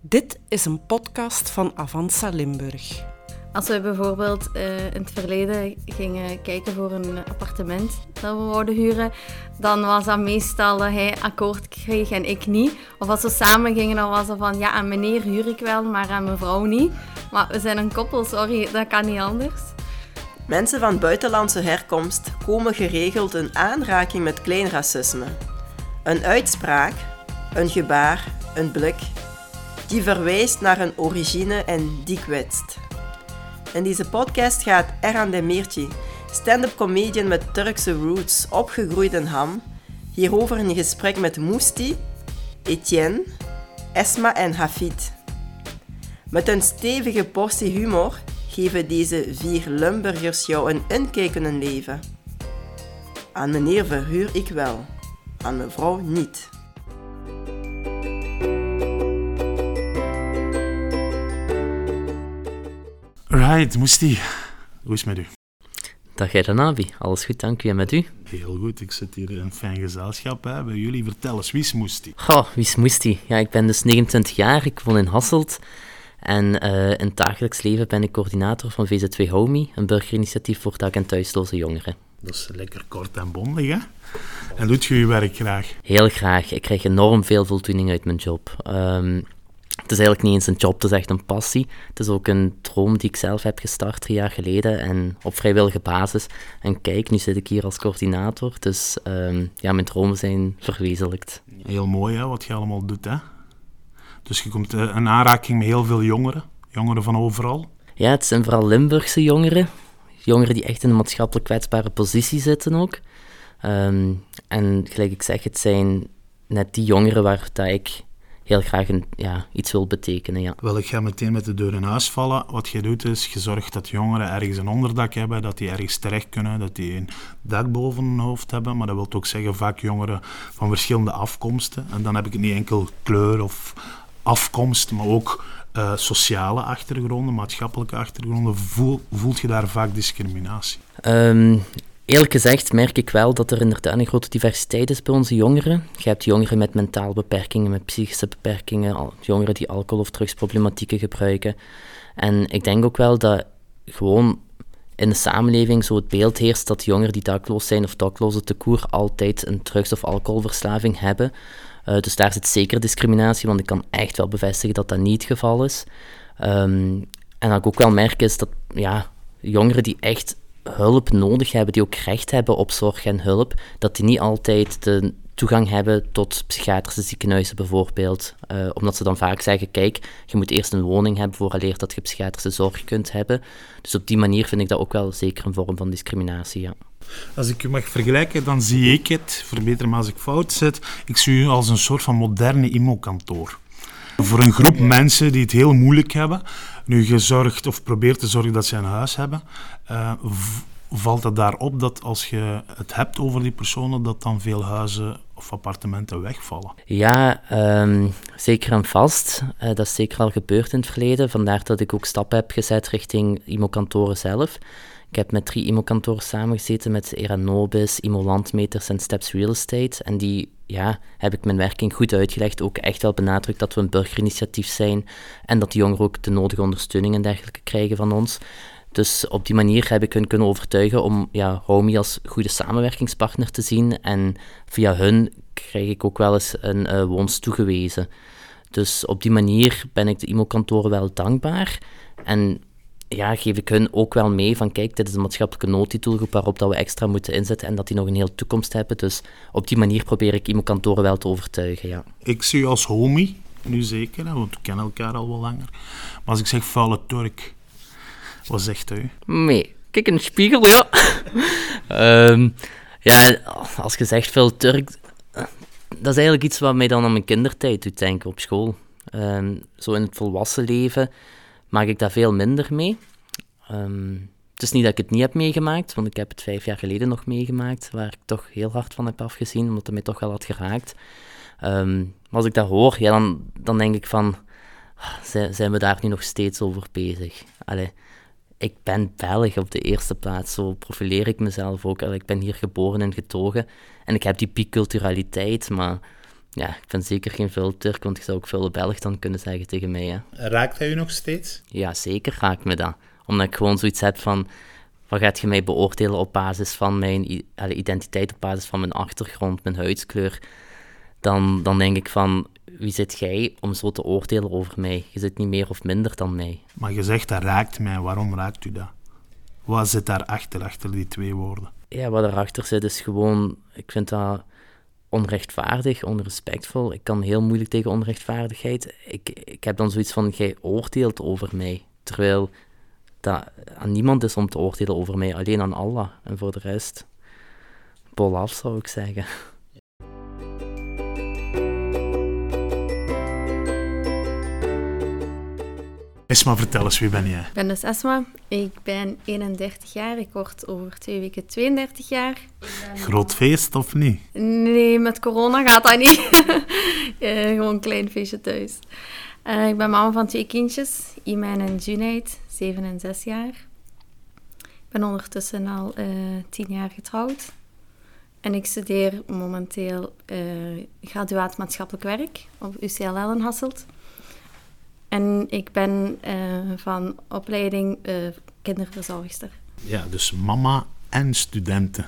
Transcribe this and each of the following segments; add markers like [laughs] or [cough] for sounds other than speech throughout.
Dit is een podcast van Avanza Limburg. Als we bijvoorbeeld uh, in het verleden gingen kijken voor een appartement dat we wouden huren, dan was dat meestal dat hij akkoord kreeg en ik niet. Of als we samen gingen, dan was het van ja, aan meneer huur ik wel, maar aan mevrouw niet. Maar we zijn een koppel, sorry, dat kan niet anders. Mensen van buitenlandse herkomst komen geregeld in aanraking met klein racisme. Een uitspraak, een gebaar, een blik, die verwijst naar een origine en die kwetst. In deze podcast gaat Erhan Demirci, stand-up comedian met Turkse roots, opgegroeid in Ham, hierover in gesprek met Mousti, Etienne, Esma en Hafid. Met een stevige portie humor geven deze vier Limburgers jou een inkijk in hun leven. Aan meneer verhuur ik wel, aan mevrouw niet. Moestie. Hoe is het met u? Dag Nabi, alles goed, dank u en met u? Heel goed, ik zit hier in een fijn gezelschap hè, bij jullie. Vertel eens, wie is Moestie? Goh, wie is Moestie? Ja, ik ben dus 29 jaar, ik woon in Hasselt. En uh, in het dagelijks leven ben ik coördinator van VZ2 Homie, een burgerinitiatief voor dak- en thuisloze jongeren. Dat is lekker kort en bondig, hè? En doet je je werk graag? Heel graag. Ik krijg enorm veel voldoening uit mijn job. Um, het is eigenlijk niet eens een job, het is echt een passie. Het is ook een droom die ik zelf heb gestart drie jaar geleden en op vrijwillige basis. En kijk, nu zit ik hier als coördinator, dus um, ja, mijn dromen zijn verwezenlijkt. Heel mooi hè, wat je allemaal doet. Hè? Dus je komt uh, in aanraking met heel veel jongeren, jongeren van overal. Ja, het zijn vooral Limburgse jongeren. Jongeren die echt in een maatschappelijk kwetsbare positie zitten ook. Um, en gelijk ik zeg, het zijn net die jongeren waar dat ik heel graag een, ja, iets wil betekenen. Ja. Wel, ik ga meteen met de deur in huis vallen. Wat je doet is, je zorgt dat jongeren ergens een onderdak hebben, dat die ergens terecht kunnen, dat die een dak boven hun hoofd hebben. Maar dat wil ook zeggen vaak jongeren van verschillende afkomsten. En dan heb ik niet enkel kleur of afkomst, maar ook uh, sociale achtergronden, maatschappelijke achtergronden. Voel, voelt je daar vaak discriminatie? Um, Eerlijk gezegd merk ik wel dat er inderdaad een grote diversiteit is bij onze jongeren. Je hebt jongeren met mentale beperkingen, met psychische beperkingen, jongeren die alcohol- of drugsproblematieken gebruiken. En ik denk ook wel dat gewoon in de samenleving zo het beeld heerst dat jongeren die dakloos zijn of dakloze tekoer altijd een drugs- of alcoholverslaving hebben. Uh, dus daar zit zeker discriminatie, want ik kan echt wel bevestigen dat dat niet het geval is. Um, en wat ik ook wel merk is dat ja, jongeren die echt hulp nodig hebben, die ook recht hebben op zorg en hulp, dat die niet altijd de toegang hebben tot psychiatrische ziekenhuizen bijvoorbeeld. Uh, omdat ze dan vaak zeggen, kijk, je moet eerst een woning hebben vooraleer dat je psychiatrische zorg kunt hebben. Dus op die manier vind ik dat ook wel zeker een vorm van discriminatie, ja. Als ik u mag vergelijken, dan zie ik het, verbeter me als ik fout zit, ik zie u als een soort van moderne IMO-kantoor. Voor een groep mensen die het heel moeilijk hebben, nu gezorgd of probeert te zorgen dat ze een huis hebben, uh, valt het daarop dat als je het hebt over die personen, dat dan veel huizen of appartementen wegvallen? Ja, um, zeker en vast. Uh, dat is zeker al gebeurd in het verleden. Vandaar dat ik ook stappen heb gezet richting IMO-kantoren zelf. Ik heb met drie IMO-kantoren samengezeten, met Eranobis, IMO Landmeters en Steps Real Estate. En die ja, heb ik mijn werking goed uitgelegd. Ook echt wel benadrukt dat we een burgerinitiatief zijn en dat de jongeren ook de nodige ondersteuning en dergelijke krijgen van ons. Dus op die manier heb ik hun kunnen overtuigen om ja, Homie als goede samenwerkingspartner te zien. En via hun krijg ik ook wel eens een uh, woonst toegewezen. Dus op die manier ben ik de IMO-kantoren wel dankbaar. En ja, geef ik hun ook wel mee van kijk, dit is een maatschappelijke noodtitelgroep waarop dat we extra moeten inzetten en dat die nog een hele toekomst hebben. Dus op die manier probeer ik IMO-kantoren wel te overtuigen, ja. Ik zie u als homie, nu zeker, want we kennen elkaar al wel langer. Maar als ik zeg vuile Turk, wat zegt u? Nee, kijk in de spiegel, ja. um, [laughs] ja, als je zegt vuile Turk, dat is eigenlijk iets wat mij dan aan mijn kindertijd doet denken op school. Um, zo in het volwassen leven maak ik daar veel minder mee. Um, het is niet dat ik het niet heb meegemaakt, want ik heb het vijf jaar geleden nog meegemaakt, waar ik toch heel hard van heb afgezien, omdat het mij toch wel had geraakt. Um, maar als ik dat hoor, ja, dan, dan denk ik van, zijn, zijn we daar nu nog steeds over bezig? Allee, ik ben Belg op de eerste plaats, zo profileer ik mezelf ook. Allee, ik ben hier geboren en getogen en ik heb die biculturaliteit, maar ja, ik ben zeker geen veel Turk, want ik zou ook veel Belg dan kunnen zeggen tegen mij. Hè. Raakt hij u nog steeds? Ja, zeker raakt me dat. Omdat ik gewoon zoiets heb van, wat gaat je mij beoordelen op basis van mijn identiteit, op basis van mijn achtergrond, mijn huidskleur? Dan, dan denk ik van, wie zit jij om zo te oordelen over mij? Je zit niet meer of minder dan mij. Maar je zegt dat raakt mij. Waarom raakt u dat? Wat zit daarachter, achter die twee woorden? Ja, wat erachter zit is gewoon, ik vind dat onrechtvaardig, onrespectvol. Ik kan heel moeilijk tegen onrechtvaardigheid. Ik, ik heb dan zoiets van, jij oordeelt over mij. Terwijl dat aan niemand is om te oordelen over mij, alleen aan Allah. En voor de rest, bol af zou ik zeggen. Esma, vertel eens, wie ben jij? Ik ben dus Esma. Ik ben 31 jaar. Ik word over twee weken 32 jaar. Groot feest of niet? Nee, met corona gaat dat niet. uh, [laughs] gewoon een klein feestje thuis. Uh, ik ben mama van twee kindjes, Iman en Junaid, 7 en 6 jaar. Ik ben ondertussen al uh, 10 jaar getrouwd. En ik studeer momenteel graduaat maatschappelijk werk op UCLL in Hasselt. En ik ben uh, van opleiding uh, kinderverzorgster. Ja, dus mama en studenten.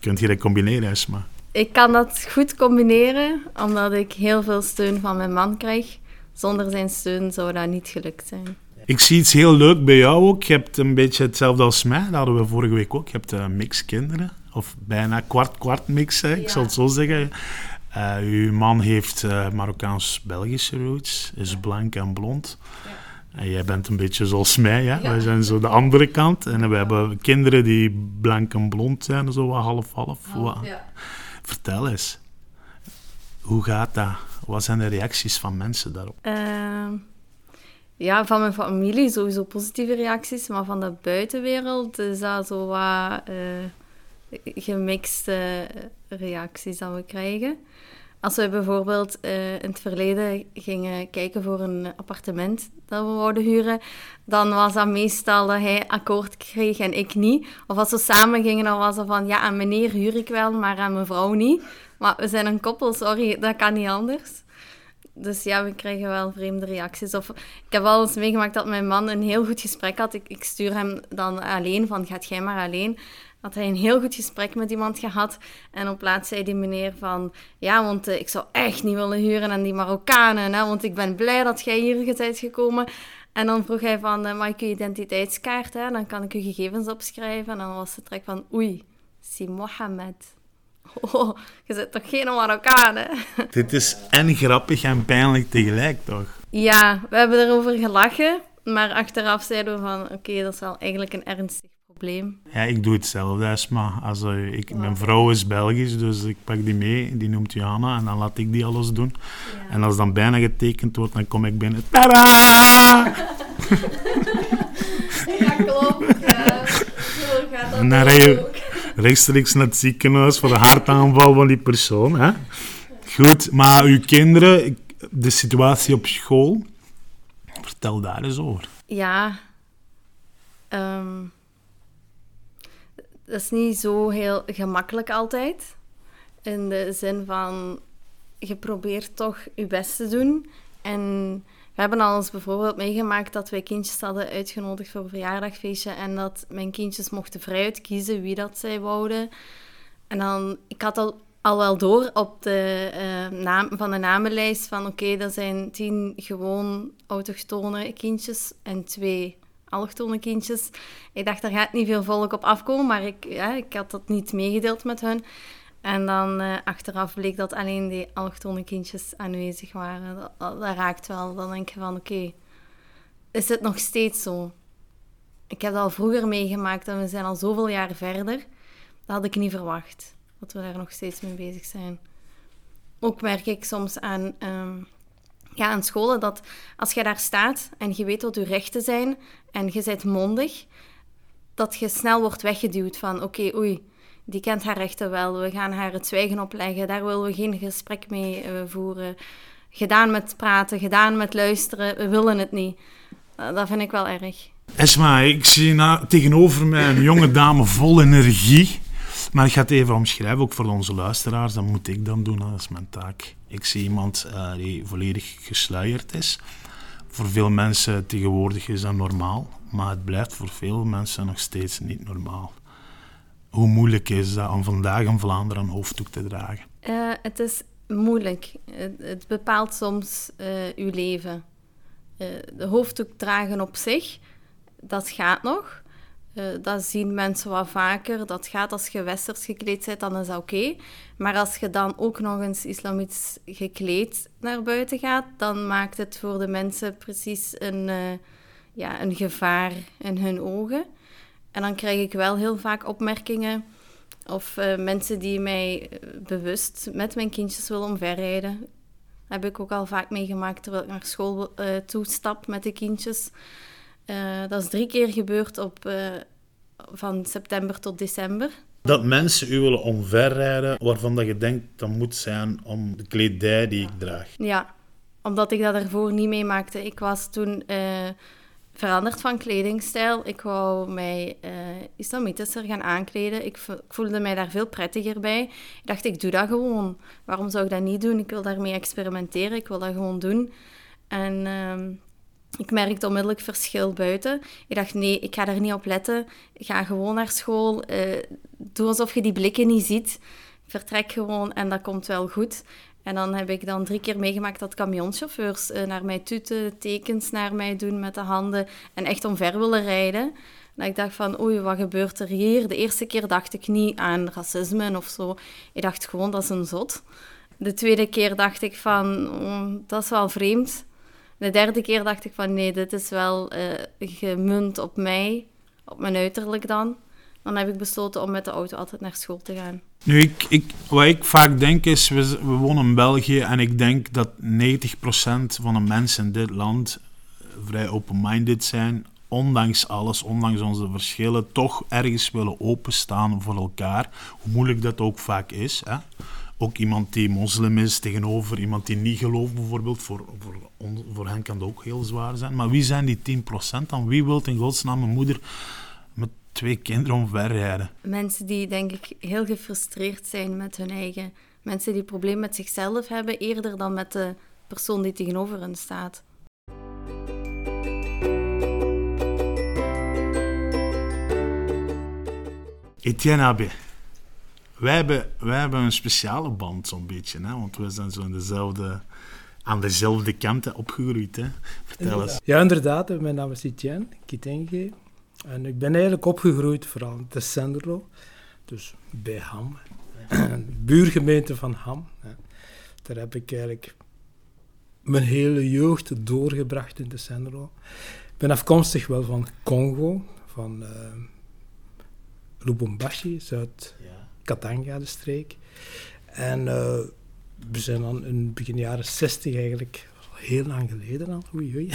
Kunt je dat combineren, Esma? Ik kan dat goed combineren, omdat ik heel veel steun van mijn man krijg. Zonder zijn steun zou dat niet gelukt zijn. Ik zie iets heel leuk bij jou ook. Je hebt een beetje hetzelfde als mij. Dat hadden we vorige week ook. Je hebt uh, mix kinderen. Of bijna kwart-kwart mix, hè. ik ja. zal het zo zeggen. Uh, uw man heeft uh, Marokkaans-Belgische roots, is blank en blond. Ja. En jij bent een beetje zoals mij, hè? Ja. wij zijn zo de andere kant. En we hebben kinderen die blank en blond zijn, zo wat half-half. Ja. Vertel eens, hoe gaat dat? Wat zijn de reacties van mensen daarop? Uh, ja, van mijn familie sowieso positieve reacties, maar van de buitenwereld is dat zo wat gemixte reacties dat we krijgen. Als we bijvoorbeeld uh, in het verleden gingen kijken voor een appartement dat we wouden huren, dan was dat meestal dat hij akkoord kreeg en ik niet. Of als we samen gingen, dan was het van, ja, aan meneer huur ik wel, maar aan mevrouw niet. Maar we zijn een koppel, sorry, dat kan niet anders. Dus ja, we krijgen wel vreemde reacties. Of ik heb wel eens meegemaakt dat mijn man een heel goed gesprek had. Ik, ik stuur hem dan alleen van, gaat jij maar alleen had hij een heel goed gesprek met iemand gehad. En op plaats zei die meneer van... Ja, want uh, ik zou echt niet willen huren aan die Marokkanen. Hè, want ik ben blij dat jij hier bent gekomen. En dan vroeg hij van... Uh, mag ik je identiteitskaart? Hè? Dan kan ik je gegevens opschrijven. En dan was de trek van... Oei, si Mohammed. [laughs] Oh, je bent toch geen Marokkaan, hè? [laughs] Dit is en grappig en pijnlijk tegelijk, toch? Ja, we hebben erover gelachen. Maar achteraf zeiden we van... Oké, dat is wel eigenlijk een ernstig probleem. Ja, ik doe hetzelfde, Esma. Als, uh, ik, mijn vrouw is Belgisch, dus ik pak die mee. Die noemt Johanna en dan laat ik die alles doen. Ja. En als dan bijna getekend wordt, dan kom ik binnen. [laughs] Tada! ja, klopt. Ja. Zo gaat dat en dan rij je rechtstreeks naar het ziekenhuis voor de hartaanval van die persoon. Hè? Goed, maar uw kinderen, de situatie op school, vertel daar eens over. Ja, um, dat is niet zo heel gemakkelijk altijd. In de zin van, je probeert toch je best te doen. En we hebben al eens bijvoorbeeld meegemaakt dat wij kindjes hadden uitgenodigd voor een verjaardagfeestje. En dat mijn kindjes mochten vrijuit kiezen wie dat zij wouden. En dan, ik had al, al wel door op de uh, naam, van de namenlijst van oké, okay, dat zijn tien gewoon autochtone kindjes en twee allochtone kindjes. Ik dacht, er gaat niet veel volk op afkomen, maar ik, ja, ik had dat niet meegedeeld met hun. En dan uh, achteraf bleek dat alleen die allochtone kindjes aanwezig waren. Dat, raakt wel. Dan denk je van, oké, is het nog steeds zo? Ik heb dat al vroeger meegemaakt en we zijn al zoveel jaar verder. Dat had ik niet verwacht, dat we daar nog steeds mee bezig zijn. Ook merk ik soms aan... Um, ja, aan scholen dat als je daar staat en je weet wat je rechten zijn en je bent mondig, dat je snel wordt weggeduwd van oké, oei, die kent haar rechten wel, we gaan haar het zwijgen opleggen, daar willen we geen gesprek mee uh, voeren. Gedaan met praten, gedaan met luisteren, we willen het niet. Uh, dat vind ik wel erg. Esma, ik zie na, tegenover mij een jonge dame vol energie. Maar ik ga het even omschrijven, ook voor onze luisteraars. Dat moet ik dan doen, dat is mijn taak. Ik zie iemand uh, die volledig gesluierd is. Voor veel mensen tegenwoordig is dat normaal, maar het blijft voor veel mensen nog steeds niet normaal. Hoe moeilijk is dat om vandaag in Vlaanderen een hoofddoek te dragen? Uh, het is moeilijk. Het, bepaalt soms uh, uw leven. De hoofddoek dragen op zich, dat gaat nog. Uh, dat zien mensen wat vaker. Dat gaat als je westers gekleed bent, dan is dat oké. Maar als je dan ook nog eens islamitisch gekleed naar buiten gaat, dan maakt het voor de mensen precies een, uh, ja, een gevaar in hun ogen. En dan krijg ik wel heel vaak opmerkingen of uh, mensen die mij bewust met mijn kindjes willen omverrijden. Heb ik ook al vaak meegemaakt terwijl ik naar school toe stap met de kindjes. Uh, dat is drie keer gebeurd op, uh, van september tot december. Dat mensen u willen omverrijden waarvan dat je denkt dat moet zijn om de kledij die ik draag. Ja, omdat ik dat ervoor niet meemaakte. Ik was toen uh, veranderd van kledingstijl. Ik wou mij islamitischer gaan aankleden. Ik, ik, voelde mij daar veel prettiger bij. Ik dacht, ik doe dat gewoon. Waarom zou ik dat niet doen? Ik wil daarmee experimenteren. Ik wil dat gewoon doen. En ehm, ik merkte onmiddellijk verschil buiten. Ik dacht, nee, ik ga er niet op letten. Ga gewoon naar school. Uh, doe alsof je die blikken niet ziet. Vertrek gewoon en dat komt wel goed. En dan heb ik dan drie keer meegemaakt dat camionchauffeurs uh, naar mij tuten, tekens naar mij doen met de handen en echt omver willen rijden. En ik dacht van, oei, wat gebeurt er hier? De eerste keer dacht ik niet aan racisme of zo. Ik dacht gewoon, dat is een zot. De tweede keer dacht ik van, oh, dat is wel vreemd. De derde keer dacht ik van nee, dit is wel uh, gemunt op mij, op mijn uiterlijk dan. Dan heb ik besloten om met de auto altijd naar school te gaan. Nu, ik, ik, wat ik vaak denk is, we, wonen in België en ik denk dat 90% van de mensen in dit land vrij open-minded zijn, ondanks alles, ondanks onze verschillen, toch ergens willen openstaan voor elkaar, hoe moeilijk dat ook vaak is. Hè? Ook iemand die moslim is tegenover iemand die niet gelooft, bijvoorbeeld. Voor, voor, voor hen kan dat ook heel zwaar zijn. Maar wie zijn die 10% dan? Wie wil in godsnaam een moeder met twee kinderen omverrijden? Mensen die, denk ik, heel gefrustreerd zijn met hun eigen... Mensen die problemen met zichzelf hebben, eerder dan met de persoon die tegenover hen staat. Etienne Abbé. Wij hebben, wij hebben een speciale band, zo'n beetje. Hè? Want we zijn zo in dezelfde, aan dezelfde kanten opgegroeid. Hè? Vertel eens. Ja, inderdaad. Mijn naam is Etienne Kitenge. En ik ben eigenlijk opgegroeid vooral in Tessenderlo. Dus bij Ham. [clears throat] buurgemeente van Ham. Daar heb ik eigenlijk mijn hele jeugd doorgebracht in Tessenderlo. Ik ben afkomstig wel van Congo, van uh, Lubumbashi, Zuid... Ja. Katanga, de streek. En uh, we zijn dan in begin jaren 60 eigenlijk, heel lang geleden al, oei oei.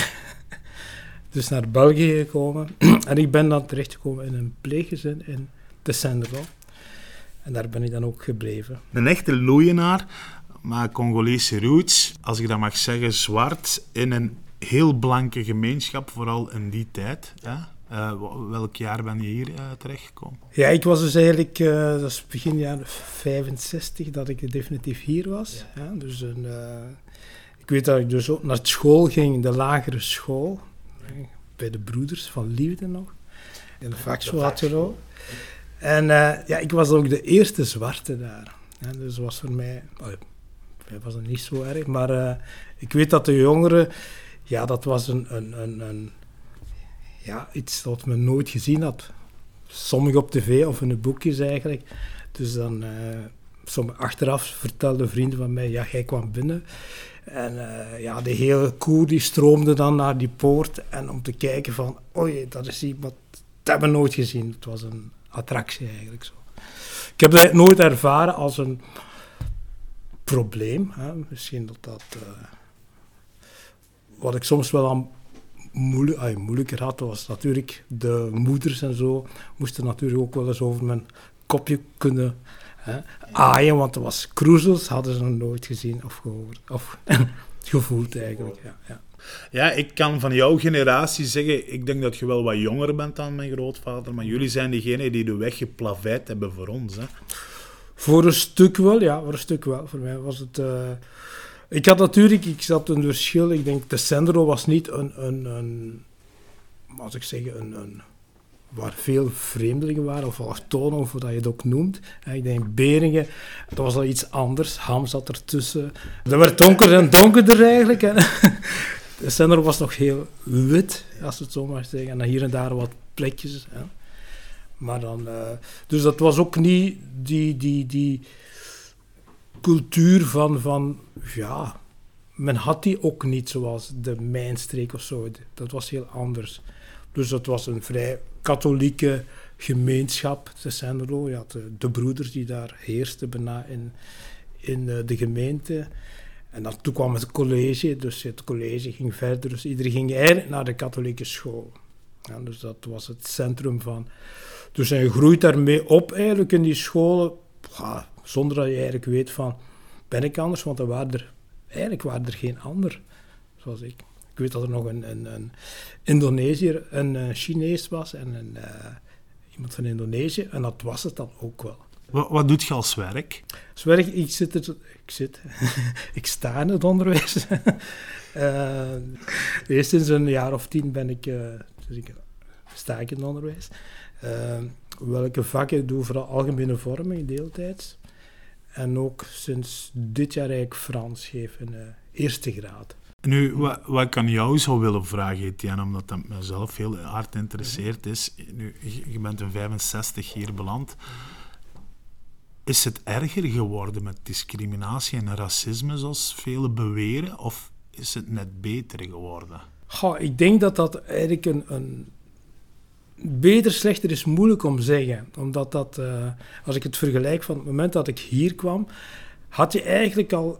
[laughs] dus naar België gekomen. [clears throat] en ik ben dan terechtgekomen in een pleeggezin in Tessenderlo. En daar ben ik dan ook gebleven. Een echte loeienaar, maar Congolese roots, als ik dat mag zeggen, zwart in een heel blanke gemeenschap, vooral in die tijd. Uh, welk jaar ben je hier uh, terechtgekomen? Ja, ik was dus eigenlijk, uh, dat is begin jaren 65 dat ik definitief hier was. Ja. ja dus een, ik weet dat ik dus ook naar school ging, de lagere school, bij de broeders van Liefde nog, in de vakschool had je En ja, ik was ook de eerste zwarte daar. Dus dat was voor mij, oh, was het niet zo erg, maar ik weet dat de jongeren, ja, dat was een, een, een, een ja, iets wat men nooit gezien had. Sommige op tv of in de boekjes eigenlijk. Dus dan, uh, sommige, achteraf vertelden vrienden van mij, ja, jij kwam binnen. En uh, ja, de hele koe die stroomde dan naar die poort. En om te kijken van, oei, dat is iemand, dat hebben we nooit gezien. Het was een attractie eigenlijk zo. Ik heb dat nooit ervaren als een probleem. Hè. Misschien dat dat... Uh, wat ik soms wel aan moeilijk, ay, moeilijker had, was natuurlijk de moeders en zo moesten natuurlijk ook wel eens over mijn kopje kunnen hè, aaien, want er was cruisels, hadden ze nog nooit gezien of gehoord. Of, [laughs] gevoeld eigenlijk. Ja, ja. Ja, ik kan van jouw generatie zeggen, ik denk dat je wel wat jonger bent dan mijn grootvader, maar jullie zijn degene die de weg geplaveid hebben voor ons. Hè? Voor een stuk wel, ja, voor een stuk wel. Voor mij was het... Uh, ik had natuurlijk, ik zat een verschil, ik denk, de Sendro was niet een, een, een als ik zeg, een, een waar veel vreemdelingen waren, of allochtonen, of wat je het ook noemt. Ik denk Beringen, dat was al iets anders. Ham zat ertussen. Dat werd donker en donkerder eigenlijk. [laughs] De zender was nog heel wit, als we het zo maar zeggen. En hier en daar wat plekjes. Hè. Maar dan, uh, dus dat was ook niet die, die, die cultuur van, van, ja, men had die ook niet zoals de mijnstreek of zo. Dat was heel anders. Dus dat was een vrij katholieke gemeenschap, de Senderlo. Je had de, de, broeders die daar heersten bijna in, in eh, de gemeente. En dan, toen kwam het college, dus het college ging verder. Dus iedereen ging eigenlijk naar de katholieke school. Ja, dus dat was het centrum van. Dus je groeit daarmee op eigenlijk in die scholen, ja, zonder dat je eigenlijk weet van, ben ik anders? Want er waren er, eigenlijk waren er geen ander, zoals ik. Ik weet dat er nog een, een, een Indonesiër, een, een Chinees was en een, uh, iemand van Indonesië. En dat was het dan ook wel. Wat, wat doet je als werk? Als werk, ik zit, er, ik, zit [laughs] ik sta in het onderwijs. uh, [laughs] eerst sinds een jaar of tien ben ik, uh, dus ik sta ik in het onderwijs. Welke vakken doe vooral algemene vorming, deeltijds. En ook sinds dit jaar eigenlijk Frans geef in eerste graad. Nu, wat, wat ik aan jou zou willen vragen, Etienne, omdat dat mezelf heel hard interesseert, is... Nu, je bent in 65 hier beland. Is het erger geworden met discriminatie en racisme, zoals velen beweren, of is het net beter geworden? Goh, ik denk dat dat eigenlijk een, een beter, slechter is moeilijk om te zeggen. Omdat dat, uh, als ik het vergelijk van het moment dat ik hier kwam, had je eigenlijk al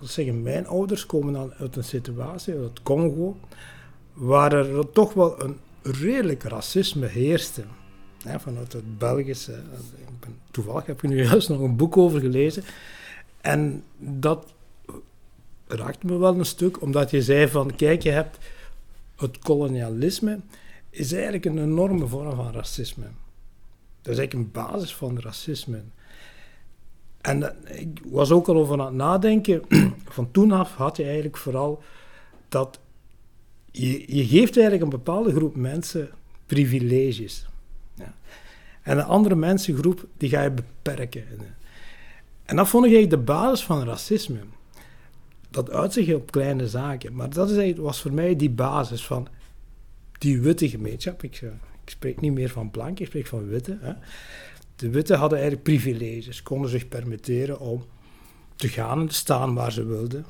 zeggen, mijn ouders komen dan uit een situatie, uit Congo, waar er toch wel een redelijk racisme heerste. vanuit het Belgische. toevallig heb ik nu [laughs] juist nog een boek over gelezen. En dat raakte me wel een stuk, omdat je zei van, kijk, je hebt het kolonialisme, is eigenlijk een enorme vorm van racisme. Dat is eigenlijk een basis van racisme. En ik was ook al over aan het nadenken. [clears throat] Van toen af had je eigenlijk vooral dat je, je geeft eigenlijk een bepaalde groep mensen privileges. Ja. En een andere mensengroep die ga je beperken. En dat vond ik eigenlijk de basis van racisme. Dat uitzicht op kleine zaken. Maar dat is was voor mij die basis van die witte gemeenschap. Ik, ik spreek niet meer van blank, ik spreek van witte. Hè. De witte hadden eigenlijk privileges, konden zich permitteren om te gaan en te staan waar ze wilden,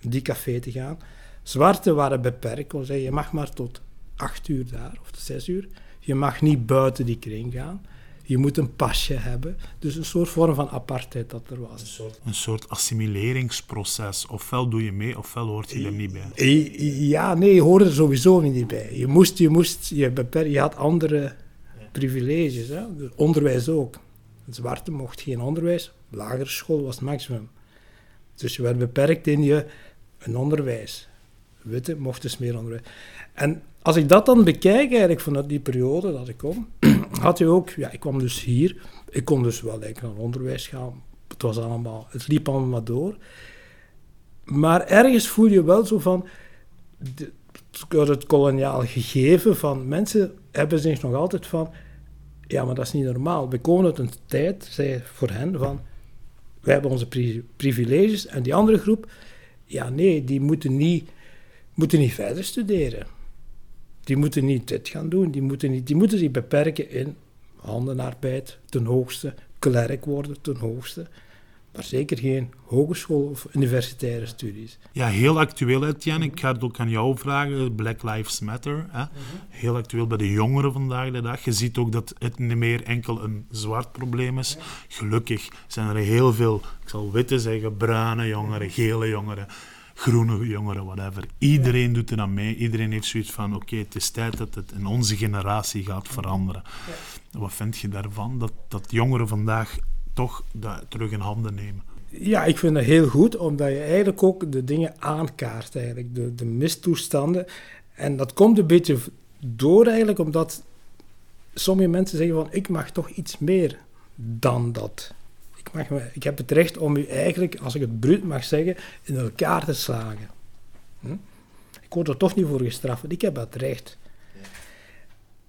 die café te gaan. Zwarte waren beperkt, kon zeggen, je mag maar tot acht uur daar, of zes uur. Je mag niet buiten die kring gaan. Je moet een pasje hebben. Dus een soort vorm van apartheid dat er was. Een soort, een soort assimileringsproces. Ofwel doe je mee, ofwel hoort je er niet bij. Ja, nee, je hoorde er sowieso niet bij. Je moest, je moest, je, beperkt, je had andere privileges. Hè? Onderwijs ook. Een zwarte mocht geen onderwijs, lagere school was het maximum. Dus je werd beperkt in je een onderwijs. Witte mocht dus meer onderwijs. En als ik dat dan bekijk, eigenlijk vanuit die periode dat ik kom, had je ook, ja, ik kwam dus hier, ik kon dus wel eigenlijk naar onderwijs gaan. Het was allemaal, het liep allemaal door. Maar ergens voel je wel zo van, het koloniaal gegeven van mensen hebben zich nog altijd van, ja, maar dat is niet normaal. We komen uit een tijd, zei voor hen, van, wij hebben onze privileges en die andere groep, ja nee, die moeten niet, moeten niet verder studeren. Die moeten niet dit gaan doen, die moeten, niet, die moeten zich beperken in handenarbeid ten hoogste, klerk worden ten hoogste maar zeker geen hogeschool- of universitaire studies. Ja, heel actueel, Etienne. Ik ga het ook aan jou vragen. Black Lives Matter. Hè? Heel actueel bij de jongeren vandaag de dag. Je ziet ook dat het niet meer enkel een zwart probleem is. Gelukkig zijn er heel veel, ik zal witte zeggen, bruine jongeren, gele jongeren groene jongeren, whatever. Iedereen doet er aan mee. Iedereen heeft zoiets van, oké, het is tijd dat het in onze generatie gaat veranderen. Wat vind je daarvan? Dat, dat jongeren vandaag toch dat terug in handen nemen. Ja, ik vind dat heel goed, omdat je eigenlijk ook de dingen aankaart, eigenlijk, de, de mistoestanden. En dat komt een beetje door eigenlijk, omdat sommige mensen zeggen van, ik mag toch iets meer dan dat. Ik, mag, ik heb het recht om u eigenlijk, als ik het bruut mag zeggen, in elkaar te slagen. Hm? Ik word er toch niet voor gestraft, ik heb dat recht.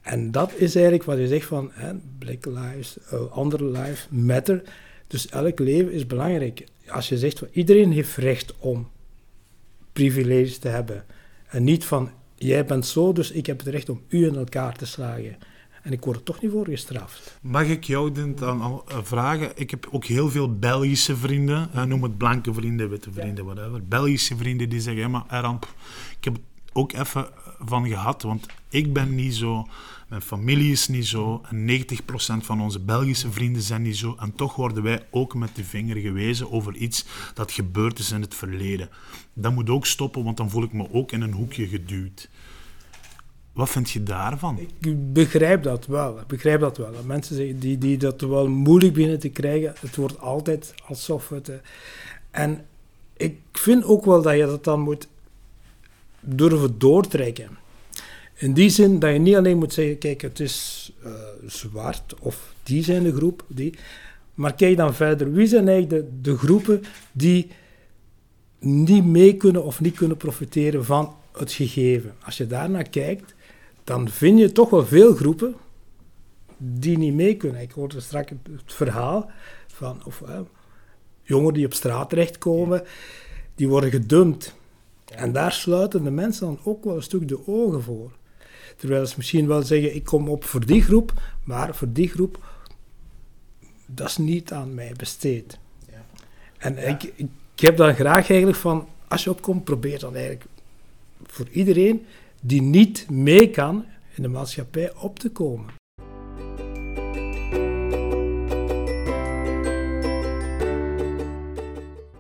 En dat is eigenlijk wat je zegt van hè, Black Lives, uh, andere lives matter. Dus elk leven is belangrijk. Als je zegt van iedereen heeft recht om privileges te hebben. En niet van jij bent zo, dus ik heb het recht om u in elkaar te slagen. En ik word er toch niet voor gestraft. Mag ik jou dan al eh, vragen? Ik heb ook heel veel Belgische vrienden, noem het blanke vrienden, witte vrienden, whatever. Belgische vrienden die zeggen, ja, maar Eramp, ik heb het ook even van gehad, want ik ben niet zo, mijn familie is niet zo, en 90% van onze Belgische vrienden zijn niet zo, en toch worden wij ook met de vinger gewezen over iets dat gebeurd is in het verleden. Dat moet ook stoppen, want dan voel ik me ook in een hoekje geduwd. Wat vind je daarvan? Ik begrijp dat wel. Ik begrijp dat wel. Mensen die, die dat wel moeilijk binnen te krijgen, het wordt altijd alsof het... Uh, en ik vind ook wel dat je dat dan moet durven doortrekken. In die zin dat je niet alleen moet zeggen, kijk, het is uh, zwart of die zijn de groep, die. Maar kijk dan verder, wie zijn eigenlijk de, de groepen die niet mee kunnen of niet kunnen profiteren van het gegeven? Als je daarnaar kijkt, dan vind je toch wel veel groepen die niet mee kunnen. Ik hoorde straks het, verhaal van of, uh, jongeren die op straat terechtkomen, die worden gedumpt. En daar sluiten de mensen dan ook wel een stuk de ogen voor. Terwijl ze misschien wel zeggen, ik kom op voor die groep, maar voor die groep, dat is niet aan mij besteed. Ja. En Ik, ik heb dan graag eigenlijk van, als je opkomt, probeer dan eigenlijk voor iedereen die niet mee kan in de maatschappij op te komen.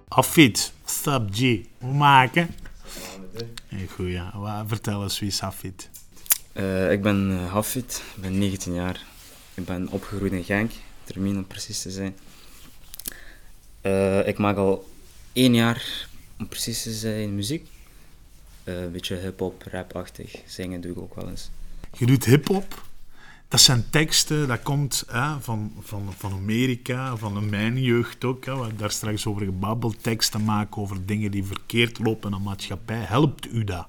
Afid, Sub G, hoe maken? Hey, goed, ja. Vertel eens, wie is Hafid? Uh, ik ben Hafid, ik ben 19 jaar. Ik ben opgegroeid in Genk, termijn om precies te zijn. Uh, ik maak al één jaar, om precies te zijn, muziek. Een beetje hip-hop, rap-achtig. Zingen doe ik ook wel eens. Je doet hip-hop? Dat zijn teksten, dat komt hè, van, van, van Amerika, van mijn jeugd ook. Hè. We hebben daar straks over gebabbeld. Teksten maken over dingen die verkeerd lopen in de maatschappij. Helpt u dat?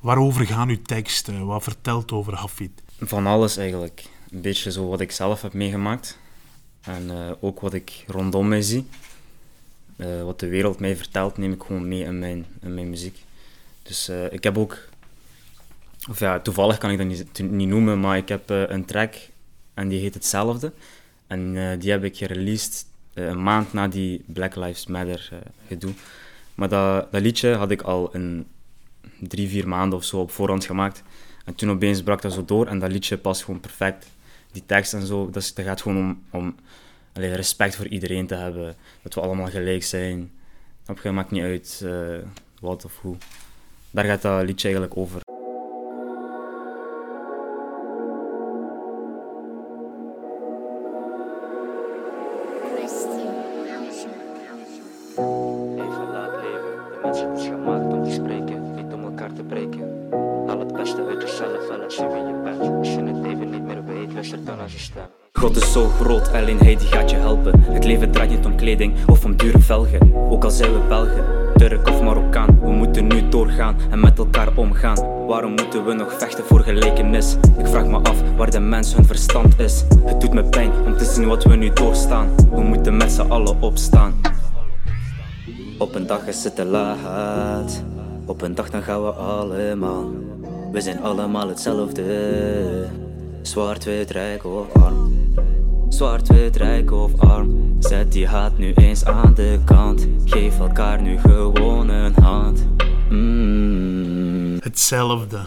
Waarover gaan uw teksten? Wat vertelt over Hafid? Van alles eigenlijk. Een beetje zo wat ik zelf heb meegemaakt. En uh, ook wat ik rondom mij zie. Uh, wat de wereld mij vertelt, neem ik gewoon mee in mijn, in mijn muziek. Dus uh, ik heb ook of ja, toevallig kan ik dat niet, niet noemen, maar ik heb uh, een track en die heet hetzelfde. En uh, die heb ik gereleased een maand na die Black Lives Matter gedoe. Maar dat, dat liedje had ik al een drie, vier maanden of zo op voorhand gemaakt. En toen opeens brak dat zo door en dat liedje past gewoon perfect. Die tekst en zo, dat, dat gaat gewoon om, om respect voor iedereen te hebben. Dat we allemaal gelijk zijn. Dat maakt niet uit wat of hoe. Daar gaat dat liedje eigenlijk over. God is zo groot, alleen hij die gaat je helpen. Het leven draait niet om kleding of om dure velgen. Ook al zijn we Belgen, Turk of Marokkaan. We moeten nu doorgaan en met elkaar omgaan. Waarom moeten we nog vechten voor gelijkenis? Ik vraag me af waar de mens hun verstand is. Het doet me pijn om te zien wat we nu doorstaan. We moeten met z'n allen opstaan. Op een dag is het te laat. Op een dag dan gaan we allemaal. We zijn allemaal hetzelfde. Zwart, wit, rijk of arm. Zwart, wit, rijk of arm. Zet die haat nu eens aan de kant. Geef elkaar nu gewoon een hand. Mm. Hetzelfde.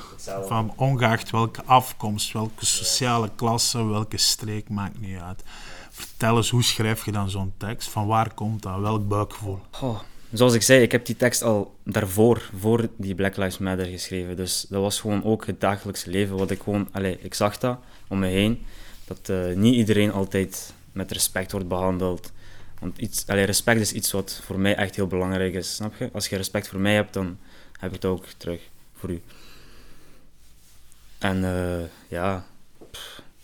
Van ongeacht welke afkomst, welke sociale klasse, welke streek, maakt niet uit. Vertel eens, hoe schrijf je dan zo'n tekst? Van waar komt dat? Welk buikgevoel? Oh, zoals ik zei, ik heb die tekst al daarvoor, voor die Black Lives Matter geschreven. Dus dat was gewoon ook het dagelijkse leven. Wat ik gewoon, allez, ik zag dat om me heen. Dat uh, niet iedereen altijd met respect wordt behandeld. Want iets, allee, respect is iets wat voor mij echt heel belangrijk is, snap je? Als je respect voor mij hebt, dan heb ik het ook terug voor u. En uh, ja,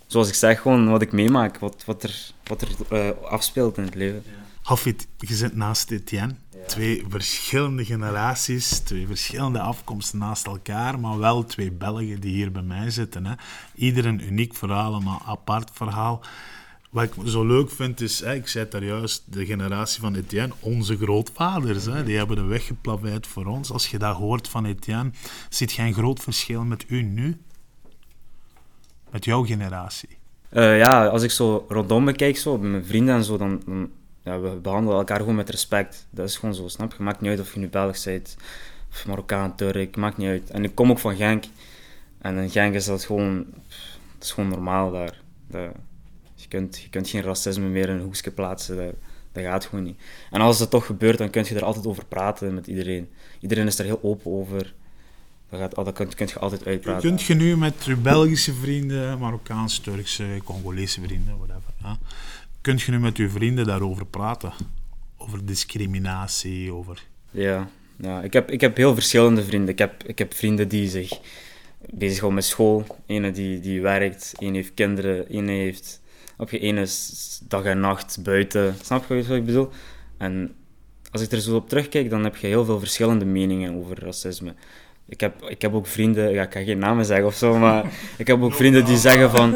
zoals ik zeg, gewoon wat ik meemaak, wat, wat er, wat er uh, afspeelt in het leven. Ja. Hafid, je zit naast Etienne. Twee verschillende generaties, twee verschillende afkomsten naast elkaar, maar wel twee Belgen die hier bij mij zitten. Hè. Ieder een uniek verhaal, een apart verhaal. Wat ik zo leuk vind is, hè, ik zei daar juist, de generatie van Etienne, onze grootvaders, hè, die hebben de weg geplaveid voor ons. Als je dat hoort van Etienne, ziet je een groot verschil met u nu? Met jouw generatie? Uh, ja, als ik zo rondom me kijk, zo, mijn vrienden en zo, dan, dan ja, we behandelen elkaar gewoon met respect. Dat is gewoon zo, snap je? Maakt niet uit of je nu Belg bent, of Marokkaan, Turk, maakt niet uit. En ik kom ook van Genk. En in Genk is dat gewoon, dat is gewoon normaal daar. Je, kunt, je kunt geen racisme meer in een hoekje plaatsen. Dat, dat gaat gewoon niet. En als het toch gebeurt, dan kun je er altijd over praten met iedereen. Iedereen is er heel open over. Dat, gaat, dat kun, kun je altijd uitpraten. Kunt je nu met je Belgische vrienden, Marokkaanse, Turkse, Congolese vrienden, whatever, ja, kunt je nu met je vrienden daarover praten? Over discriminatie, over... Ja, ja ik, heb, ik heb heel verschillende vrienden. Ik heb, ik heb vrienden die zich bezighouden met school. Ene die, die werkt, een heeft kinderen, ene heeft... Op je ene is dag en nacht buiten. Snap je wat ik bedoel? En als ik er zo op terugkijk, dan heb je heel veel verschillende meningen over racisme. Ik heb, ik heb ook vrienden, ja, ik kan geen namen zeggen of zo, maar ik heb ook [laughs] vrienden die zeggen van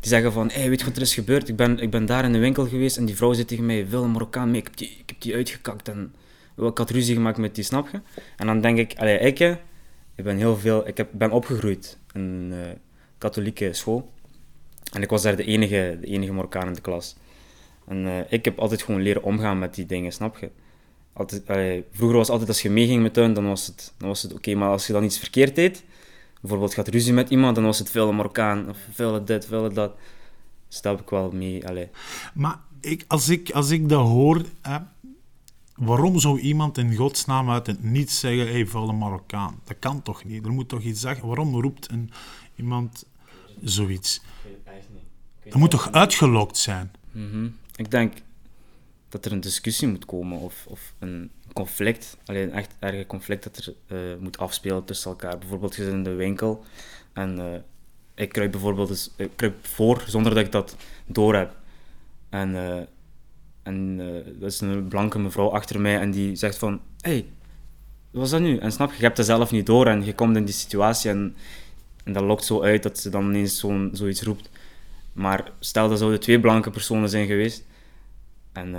die zeggen van, hey, weet je wat er is gebeurd? Ik ben, ik ben daar in de winkel geweest en die vrouw zit tegen mij, wil een Marokkaan mee, ik heb die, ik heb die uitgekakt en ik had ruzie gemaakt met die, snap je? En dan denk ik, allee, ik, ik ben heel veel, ik heb, ben opgegroeid in een uh, katholieke school. En ik was daar de enige, de enige Marokkaan in de klas. En uh, ik heb altijd gewoon leren omgaan met die dingen, snap je? Altijd, vroeger was altijd als je meeging met hun, dan was het, dan was het oké. Maar als je dan iets verkeerd deed, bijvoorbeeld gaat ruzie met iemand, dan was het veel Marokkaan, of veel dit, veel dat. Heb ik wel mee. Allee. Maar ik, als, ik, als ik dat hoor, hè, waarom zou iemand in godsnaam uit het niet zeggen, hey, vuile Marokkaan? Dat kan toch niet? Er moet toch iets zeggen? Waarom roept een, iemand zoiets? Dat moet toch uitgelokt zijn? Mm Ik denk dat er een discussie moet komen of, of een conflict, alleen echt erge conflict dat er uh, moet afspelen tussen elkaar. Bijvoorbeeld, je zit in de winkel en uh, ik kruip bijvoorbeeld dus, ik kruip voor zonder dat ik dat door heb. En, uh, en dat is een blanke mevrouw achter mij en die zegt van, hey, wat was dat nu? En snap je, je hebt het zelf niet door en je komt in die situatie en, en dat lokt zo uit dat ze dan ineens zo, zoiets roept. Maar stel dat zouden twee blanke personen zijn geweest en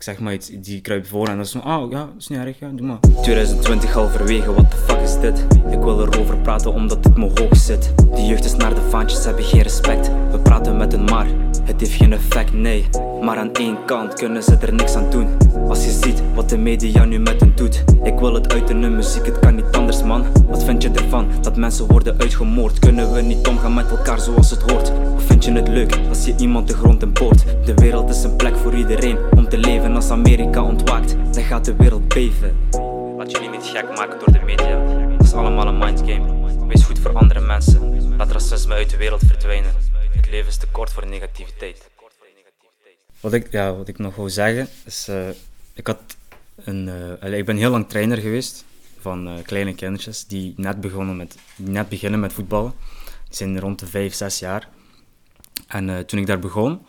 ik zeg maar iets, die kruipt voor en dan is zo, oh ja, dat is niet erg, ja, doe maar. 2020 halverwege, what the fuck is dit? Ik wil erover praten omdat het me hoog zit. De jeugd is naar de vaantjes, heb je geen respect. We praten met een maar, het heeft geen effect, nee. Maar aan één kant kunnen ze er niks aan doen. Als je ziet wat de media nu met hen doet. Ik wil het uit in de muziek, het kan niet anders man. Wat vind je ervan, dat mensen worden uitgemoord? Kunnen we niet omgaan met elkaar zoals het hoort? Of vind je het leuk als je iemand de grond in boort? De wereld is een plek voor iedereen om te leven en als Amerika ontwaakt, dan gaat de wereld beven. Laat jullie niet gek maken door de media. Het is allemaal een mindgame. Wees goed voor andere mensen. Laat racisme uit de wereld verdwijnen. Het leven is te kort voor negativiteit. Wat ik, ja, wat ik nog wil zeggen is, uh, ik, had een, uh, ik ben heel lang trainer geweest van uh, kleine kindertjes die net, begonnen met, die net beginnen met voetballen. Die zijn rond de 5, 6 jaar. En toen ik daar begon,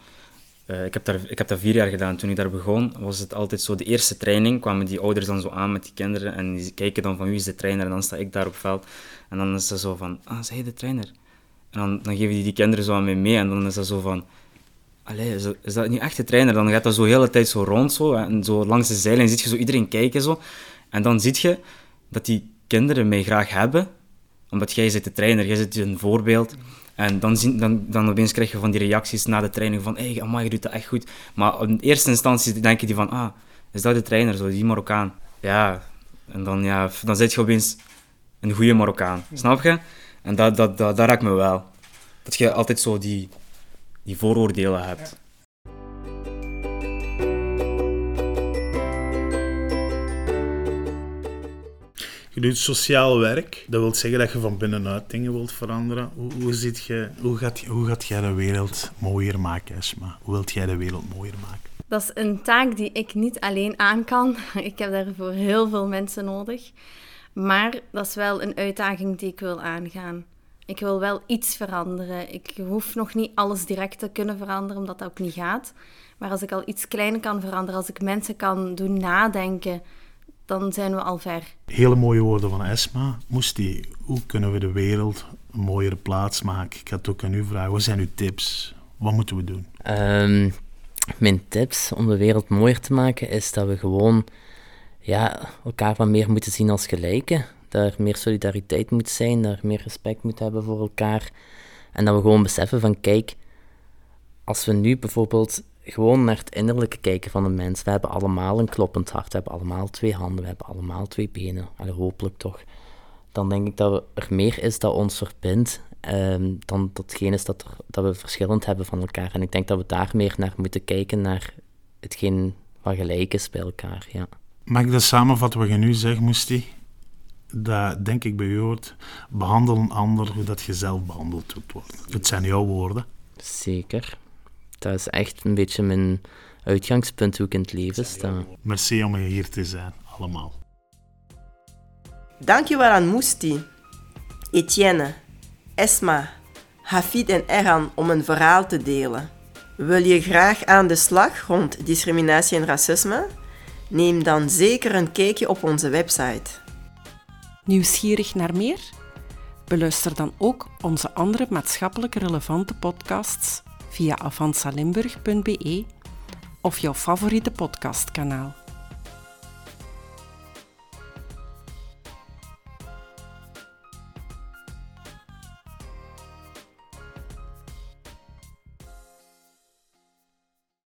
ik, heb daar, ik heb dat vier jaar gedaan. Toen ik daar begon, was het altijd zo, de eerste training kwamen die ouders dan zo aan met die kinderen en die kijken dan van wie is de trainer en dan sta ik daar op veld. En dan is dat zo van, ah, hij de trainer? En dan, dan geven die die kinderen zo aan mij mee en dan is dat zo van, is dat, niet echt de trainer? Dan gaat dat zo de hele tijd zo rond zo, en zo langs de zijlijn zie je zo iedereen kijken zo. En dan zie je dat die kinderen mij graag hebben, omdat jij zit de trainer, jij zit een voorbeeld. En dan, zien, dan, dan opeens krijg je van die reacties na de training van hey, amai, je doet dat echt goed. Maar in eerste instantie denk je die van, ah, is dat de trainer, zo, die Marokkaan? Ja, en dan, ja, dan zit je opeens een goede Marokkaan, snap je? En dat, dat, dat, dat raakt me wel. Dat je altijd zo die, die vooroordelen hebt. Je doet sociaal werk. Dat wil zeggen dat je van binnenuit dingen wilt veranderen. Hoe, hoe, zit je, hoe, gaat, hoe gaat jij de wereld mooier maken, Esma? Hoe wilt jij de wereld mooier maken? Dat is een taak die ik niet alleen aan kan. [laughs] Ik heb daarvoor heel veel mensen nodig. Maar dat is wel een uitdaging die ik wil aangaan. Ik wil wel iets veranderen. Ik hoef nog niet alles direct te kunnen veranderen, omdat dat ook niet gaat. Maar als ik al iets kleiner kan veranderen, als ik mensen kan doen nadenken, dan zijn we al ver. Hele mooie woorden van Esma. Moest die, hoe kunnen we de wereld een mooiere plaats maken? Ik had ook aan u vragen, wat zijn uw tips? Wat moeten we doen? Ehm, mijn tips om de wereld mooier te maken is dat we gewoon ja, elkaar wat meer moeten zien als gelijken. Dat er meer solidariteit moet zijn, dat er meer respect moet hebben voor elkaar. En dat we gewoon beseffen van, kijk, als we nu bijvoorbeeld gewoon naar het innerlijke kijken van een mens. We hebben allemaal een kloppend hart, we hebben allemaal twee handen, we hebben allemaal twee benen. Hopelijk toch. Dan denk ik dat er meer is dat ons verbindt um, dan datgene is dat, dat we verschillend hebben van elkaar. En ik denk dat we daar meer naar moeten kijken, naar hetgeen wat gelijk is bij elkaar. Ja. Mag ik dat samenvatten wat je nu zegt, Moesti? Dat denk ik bij u hoort, behandel een ander hoe dat je zelf behandeld wilt worden. Het zijn jouw woorden. Zeker. Dat is echt een beetje mijn uitgangspunt hoe ik in het leven sta. Merci om hier te zijn, allemaal. Dankjewel aan Moesti, Etienne, Esma, Hafid en Erhan om een verhaal te delen. Wil je graag aan de slag rond discriminatie en racisme? Neem dan zeker een kijkje op onze website. Nieuwsgierig naar meer? Beluister dan ook onze andere maatschappelijk relevante podcasts via avansalimburg.be of jouw favoriete podcastkanaal.